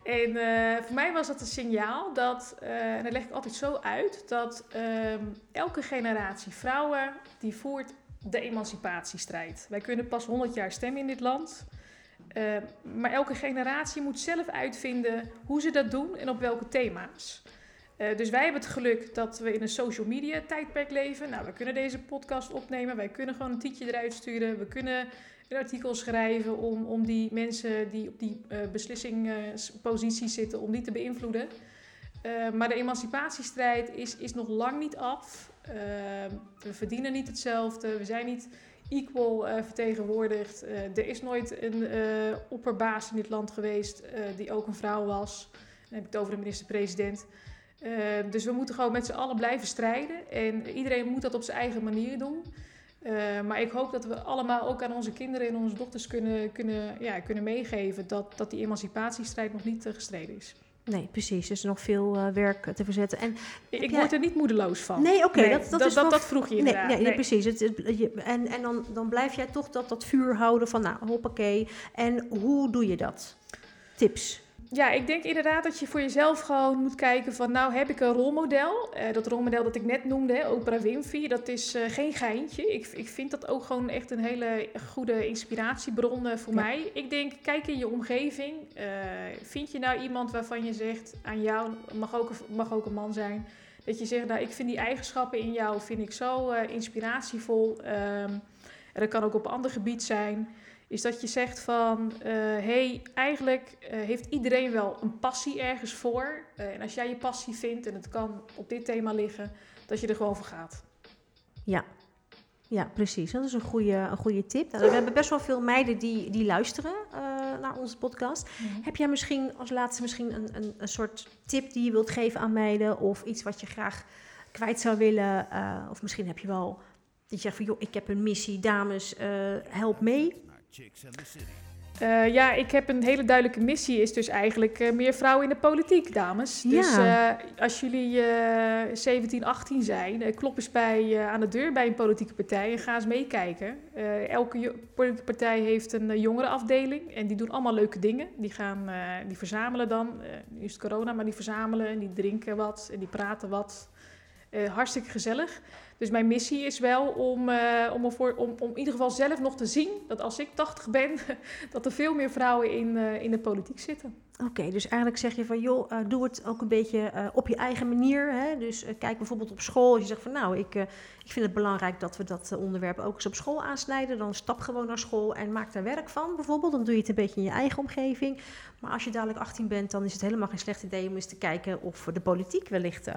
En eh, voor mij was dat een signaal dat, eh, en dat leg ik altijd zo uit, dat ehm, elke generatie vrouwen die voert de emancipatiestrijd. Wij kunnen pas 100 jaar stemmen in dit land. Eh, maar elke generatie moet zelf uitvinden hoe ze dat doen en op welke thema's. Eh, dus wij hebben het geluk dat we in een social media tijdperk leven. Nou, we kunnen deze podcast opnemen. Wij kunnen gewoon een tietje eruit sturen. We kunnen een artikel schrijven om, om die mensen die op die eh beslissingspositie zitten, om die te beïnvloeden. Eh, maar de emancipatiestrijd is, is nog lang niet af. We verdienen niet hetzelfde. We zijn niet equal vertegenwoordigd. Er is nooit een opperbaas in dit land geweest die ook een vrouw was. Dan heb ik het over de minister-president. Eh, dus we moeten gewoon met z'n allen blijven strijden. En iedereen moet dat op zijn eigen manier doen. Eh, maar ik hoop dat we allemaal ook aan onze kinderen en onze dochters kunnen, kunnen, ja, kunnen meegeven dat, dat die emancipatiestrijd nog niet eh, gestreden is. Nee, precies. Er is nog veel eh, werk eh, te verzetten. En, Ik jij- word er niet moedeloos van. nee, oké, dat, dat, dat, is dat, vroeg je inderdaad. nee, nee, Nee. precies. Het, het- je- en en dan, dan blijf jij toch dat, dat vuur houden van, nou, hoppakee. En hoe doe je dat? Tips. Ja, ik denk inderdaad dat je voor jezelf gewoon moet kijken van... nou heb ik een rolmodel. Eh, dat rolmodel dat ik net noemde, hè, Oprah Winfrey, dat is eh, geen geintje. Ik, ik vind dat ook gewoon echt een hele goede inspiratiebron eh, voor Ja. mij. Ik denk, kijk in je omgeving. Vind je nou iemand waarvan je zegt aan jou, mag ook, een- mag ook een man zijn... dat je zegt, nou ik vind die eigenschappen in jou vind ik zo inspiratievol. Ehm, en dat kan ook op ander gebied zijn is dat je zegt van, hé, hey, eigenlijk eh, heeft iedereen wel een passie ergens voor. Eh, en als jij je passie vindt, en het kan op dit thema liggen, dat je er gewoon voor gaat. Ja. Ja, precies. Dat is een goede, een goede tip. Nou, we hebben best wel veel meiden die, die luisteren eh, naar onze podcast. Heb jij misschien als laatste misschien een, een, een soort tip die je wilt geven aan meiden? Of iets wat je graag kwijt zou willen? Eh, of misschien heb je wel dat je zegt van, joh, ik heb een missie, dames, eh, help mee. Eh, ja, ik heb een hele duidelijke missie, is dus eigenlijk eh, meer vrouwen in de politiek, dames. Dus Ja. eh, als jullie eh 17, 18 zijn, klop eens bij, eh, aan de deur bij een politieke partij en ga eens meekijken. Eh, elke politieke partij heeft een uh, jongerenafdeling en die doen allemaal leuke dingen. Die, gaan, eh, die verzamelen dan, eh, nu is het corona, maar die verzamelen en die drinken wat en die praten wat. Eh, hartstikke gezellig. Dus mijn missie is wel om, eh, om, ervoor, om, om in ieder geval zelf nog te zien dat als ik 80 ben, dat er veel meer vrouwen in, eh, in de politiek zitten. Oké, dus eigenlijk zeg je van, joh, eh, doe het ook een beetje eh, op je eigen manier. Hè? Dus eh, kijk bijvoorbeeld op school. Als je zegt van, nou, ik, ik vind het belangrijk dat we dat onderwerp ook eens op school aansnijden. Dan stap gewoon naar school en maak daar werk van, bijvoorbeeld. Dan doe je het een beetje in je eigen omgeving. Maar als je dadelijk 18 bent, dan is het helemaal geen slecht idee om eens te kijken of de politiek wellicht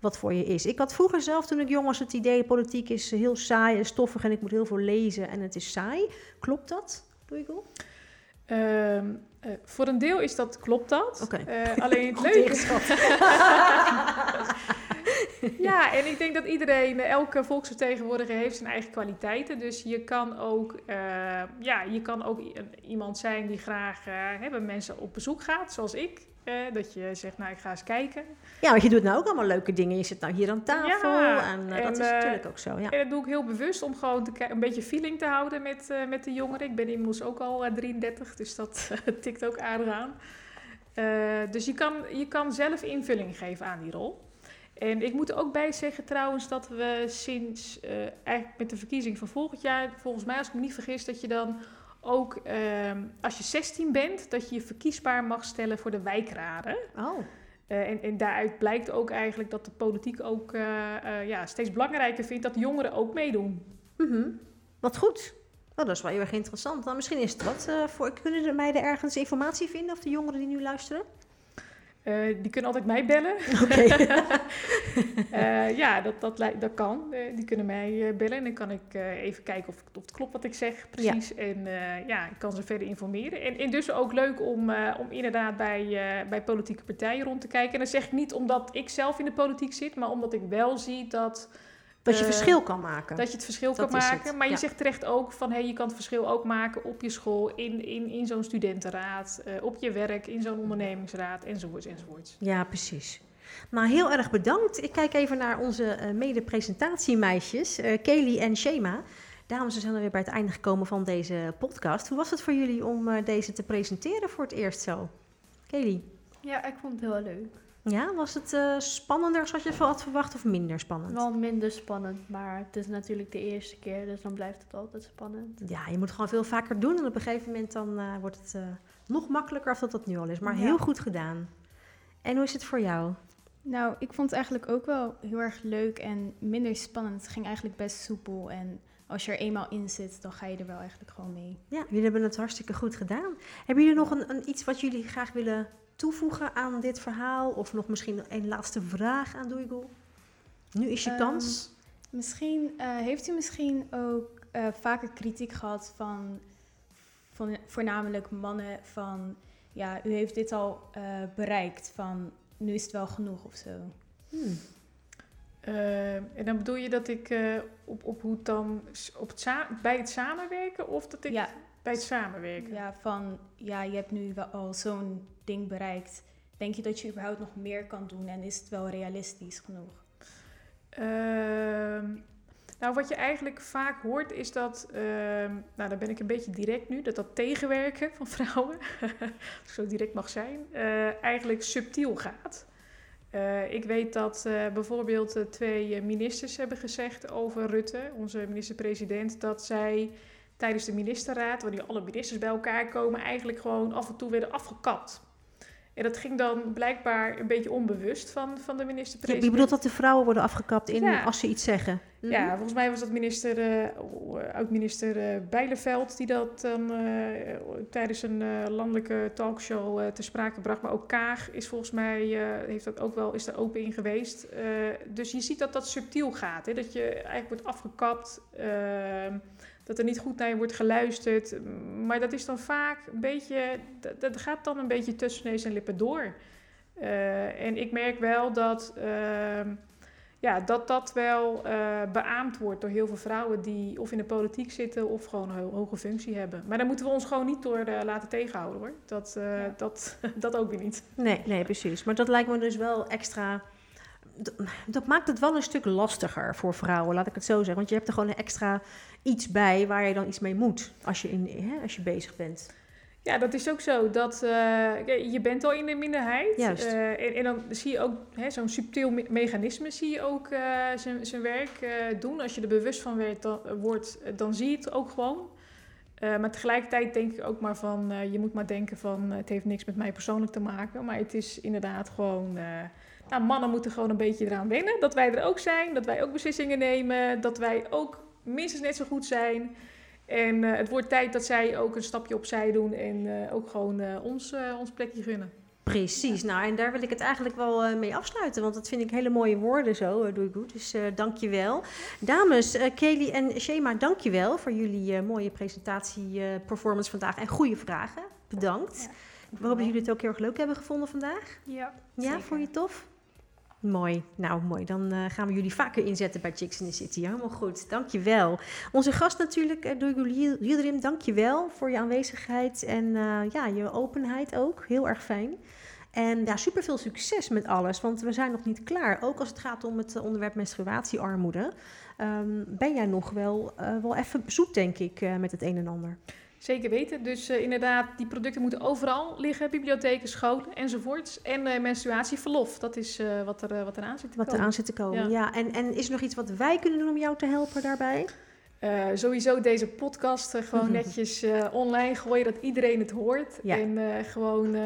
wat voor je is. Ik had vroeger zelf, toen ik jong was, het idee, politiek is heel saai en stoffig en ik moet heel veel lezen en het is saai. Klopt dat, Doigo? Ehm, eh, voor een deel is dat, klopt dat. Eh, alleen het leuke... ingeschat. Ja, en ik denk dat iedereen, elke volksvertegenwoordiger heeft zijn eigen kwaliteiten. Dus je kan ook, eh, ja, je kan ook iemand zijn die graag uh, bij mensen op bezoek gaat, zoals ik. Uh, dat je zegt, nou, ik ga eens kijken. Ja, want je doet nou ook allemaal leuke dingen. Je zit nou hier aan tafel ja, en, en, dat is natuurlijk ook zo. Ja. En dat doe ik heel bewust om gewoon te een beetje feeling te houden met, met de jongeren. Ik ben inmiddels ook al 33, dus dat tikt ook aardig aan. dus je kan, je kan zelf invulling geven aan die rol. En ik moet er ook bij zeggen trouwens dat we sinds eigenlijk met de verkiezing van volgend jaar, volgens mij als ik me niet vergis, dat je dan ook uh, als je 16 bent, dat je je verkiesbaar mag stellen voor de wijkraden. Oh. Uh, en, en, daaruit blijkt ook eigenlijk dat de politiek ook uh, ja, steeds belangrijker vindt dat jongeren ook meedoen. Mm -hmm. Wat goed. Oh, dat is wel heel erg interessant. Dan misschien is het wat voor. Kunnen de meiden ergens informatie vinden of de jongeren die nu luisteren? Uh, die kunnen altijd mij bellen. Uh, ja, dat, dat, dat kan. Uh, die kunnen mij bellen en dan kan ik even kijken of, of het klopt wat ik zeg precies. Ja. En ja, ik kan ze verder informeren. En, en dus ook leuk om, om inderdaad bij, bij politieke partijen rond te kijken. En dat zeg ik niet omdat ik zelf in de politiek zit, maar omdat ik wel zie dat dat je uh, verschil kan maken. Dat je het verschil dat kan maken. Maar je zegt terecht ook van hey, je kan het verschil ook maken op je school, in, in, in zo'n studentenraad, uh, op je werk, in zo'n ondernemingsraad enzovoorts enzovoorts. Ja, precies. Nou, heel erg bedankt. Ik kijk even naar onze uh, mede-presentatiemeisjes, Kelly en Shema. Dames, we zijn er weer bij het einde gekomen van deze podcast. Hoe was het voor jullie om deze te presenteren voor het eerst zo? Kelly? Ja, ik vond het heel leuk. Ja, was het uh, spannender zoals je had verwacht of minder spannend? Wel minder spannend, maar het is natuurlijk de eerste keer, dus dan blijft het altijd spannend. Ja, je moet gewoon veel vaker doen en op een gegeven moment dan uh, wordt het uh, nog makkelijker of dat dat nu al is. Maar ja. heel goed gedaan. En hoe is het voor jou? Nou, ik vond het eigenlijk ook wel heel erg leuk en minder spannend. Het ging eigenlijk best soepel en als je er eenmaal in zit, dan ga je er wel eigenlijk gewoon mee. Ja, jullie hebben het hartstikke goed gedaan. Hebben jullie nog een, een iets wat jullie graag willen toevoegen aan dit verhaal? Of nog misschien een laatste vraag aan Doigo? Nu is je um, kans. Misschien uh, heeft u misschien ook uh, vaker kritiek gehad van, van voornamelijk mannen van ja, u heeft dit al uh, bereikt van nu is het wel genoeg of zo. Hmm. en dan bedoel je dat ik op, op hoe dan op het bij het samenwerken of dat ik ja. Bij het samenwerken? Ja, van ja, je hebt nu wel al zo'n ding bereikt, denk je dat je überhaupt nog meer kan doen en is het wel realistisch genoeg? Uh, nou, wat je eigenlijk vaak hoort is dat, uh, nou dan ben ik een beetje direct nu, dat dat tegenwerken van vrouwen, als ik zo direct mag zijn, uh, eigenlijk subtiel gaat. Uh, ik weet dat bijvoorbeeld twee ministers hebben gezegd over Rutte, onze minister-president, dat zij tijdens de ministerraad, wanneer alle ministers bij elkaar komen, eigenlijk gewoon af en toe werden afgekapt. En dat ging dan blijkbaar een beetje onbewust van, van de minister-president. Je bedoelt dat de vrouwen worden afgekapt in, ja. als ze iets zeggen? Mm. Ja, volgens mij was dat minister, uh, oud-minister uh, Bijleveld... die dat dan uh, tijdens een landelijke talkshow te sprake bracht. Maar ook Kaag is volgens mij, heeft dat ook wel, is daar open in geweest. dus je ziet dat dat subtiel gaat. Hè? Dat je eigenlijk wordt afgekapt ehm, dat er niet goed naar je wordt geluisterd. Maar dat is dan vaak een beetje, dat, dat gaat dan een beetje tussen neus en lippen door. Uh, en ik merk wel dat, uh, ja, dat dat wel uh, beaamd wordt door heel veel vrouwen die of in de politiek zitten of gewoon een hoge functie hebben. Maar daar moeten we ons gewoon niet door laten tegenhouden hoor. Dat, ja. dat, dat ook weer niet. Nee, nee, precies. Maar dat lijkt me dus wel extra dat maakt het wel een stuk lastiger voor vrouwen, laat ik het zo zeggen. Want je hebt er gewoon een extra iets bij waar je dan iets mee moet als je, in, hè, als je bezig bent. Ja, dat is ook zo. Dat, uh, je bent al in de minderheid. Juist. Uh, en, en, dan zie je ook zo'n subtiel me mechanisme zie je ook uh, zijn werk doen. Als je er bewust van werd, dan, wordt, dan zie je het ook gewoon. maar tegelijkertijd denk ik ook maar van, je moet maar denken van, het heeft niks met mij persoonlijk te maken. Maar het is inderdaad gewoon nou, mannen moeten gewoon een beetje eraan wennen. Dat wij er ook zijn, dat wij ook beslissingen nemen, dat wij ook minstens net zo goed zijn. En uh, het wordt tijd dat zij ook een stapje opzij doen en uh, ook gewoon uh, ons, ons plekje gunnen. Precies, nou en daar wil ik het eigenlijk wel mee afsluiten, want dat vind ik hele mooie woorden zo, doe ik goed. Dus dank je wel. Dames, Kelly en Shema, dank je wel voor jullie mooie presentatie, performance vandaag en goede vragen. Bedankt. Ja, We hopen dat jullie het ook heel erg leuk hebben gevonden vandaag. Ja, Ja, vond je het tof? Mooi. Nou, mooi. Dan uh, gaan we jullie vaker inzetten bij Chicks in the City. Helemaal goed. Dankjewel. Onze gast natuurlijk, uh, Duygu Yildirim, dankjewel voor je aanwezigheid en uh, ja, je openheid ook. Heel erg fijn. En ja, super veel succes met alles, want we zijn nog niet klaar. Ook als het gaat om het onderwerp menstruatiearmoede. Um, ben jij nog wel, wel even zoet, denk ik, met het een en ander? Zeker weten. Dus uh, inderdaad, die producten moeten overal liggen. Bibliotheken, scholen enzovoorts. En uh, menstruatieverlof, dat is uh, wat, er, wat er aan zit te wat komen. er aan zit te komen, ja. ja. En, en is er nog iets wat wij kunnen doen om jou te helpen daarbij? Uh, sowieso deze podcast uh, gewoon netjes uh, online gooien, dat iedereen het hoort. Ja. En gewoon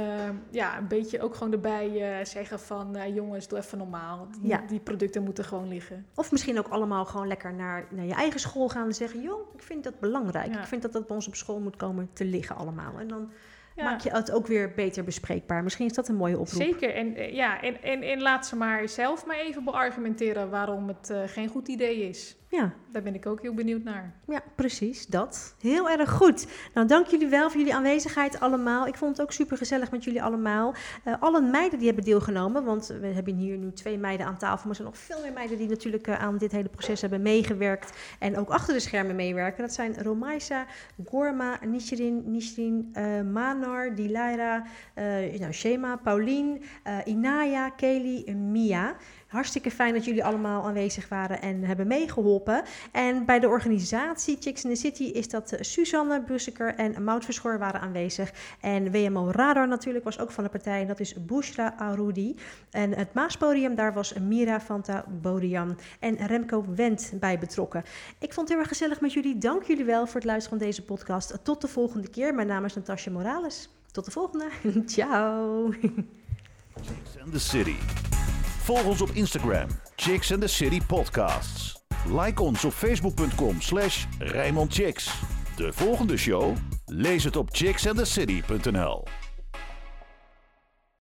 ja, een beetje ook gewoon erbij zeggen van jongens, doe even normaal. Die, ja. die, producten moeten gewoon liggen. Of misschien ook allemaal gewoon lekker naar, naar je eigen school gaan en zeggen, joh, ik vind dat belangrijk. Ik vind dat dat bij ons op school moet komen te liggen allemaal. En dan ja. maak je het ook weer beter bespreekbaar. Misschien is dat een mooie oproep. Zeker. En, ja, en, en, en laat ze maar zelf maar even beargumenteren waarom het geen goed idee is. Ja. Daar ben ik ook heel benieuwd naar. Ja, precies, dat. Heel erg goed. Nou, dank jullie wel voor jullie aanwezigheid allemaal. Ik vond het ook super gezellig met jullie allemaal. Uh, alle meiden die hebben deelgenomen, want we hebben hier nu twee meiden aan tafel, maar er zijn nog veel meer meiden die natuurlijk uh, aan dit hele proces hebben meegewerkt en ook achter de schermen meewerken. Dat zijn Romaisa, Gorma, Nishirin, Nishirin, uh, Manar, Dilaira, nou, Shema, Paulien, Inaya, Kelly en Mia. Hartstikke fijn dat jullie allemaal aanwezig waren en hebben meegeholpen. En bij de organisatie Chicks in the City is dat Suzanne Busseker en Maud Verschoor waren aanwezig. En WMO Radar natuurlijk was ook van de partij en dat is Bushra Arudi. En het Maaspodium, daar was Mira Fanta Bodian en Remco Wendt bij betrokken. Ik vond het heel erg gezellig met jullie. Dank jullie wel voor het luisteren van deze podcast. Tot de volgende keer. Mijn naam is Natasja Morales. Tot de volgende. Ciao. Chicks in the City. Volg ons op Instagram, Chicks and the City Podcasts. Like ons op facebook.com slash De volgende show? Lees het op chicksandthecity.nl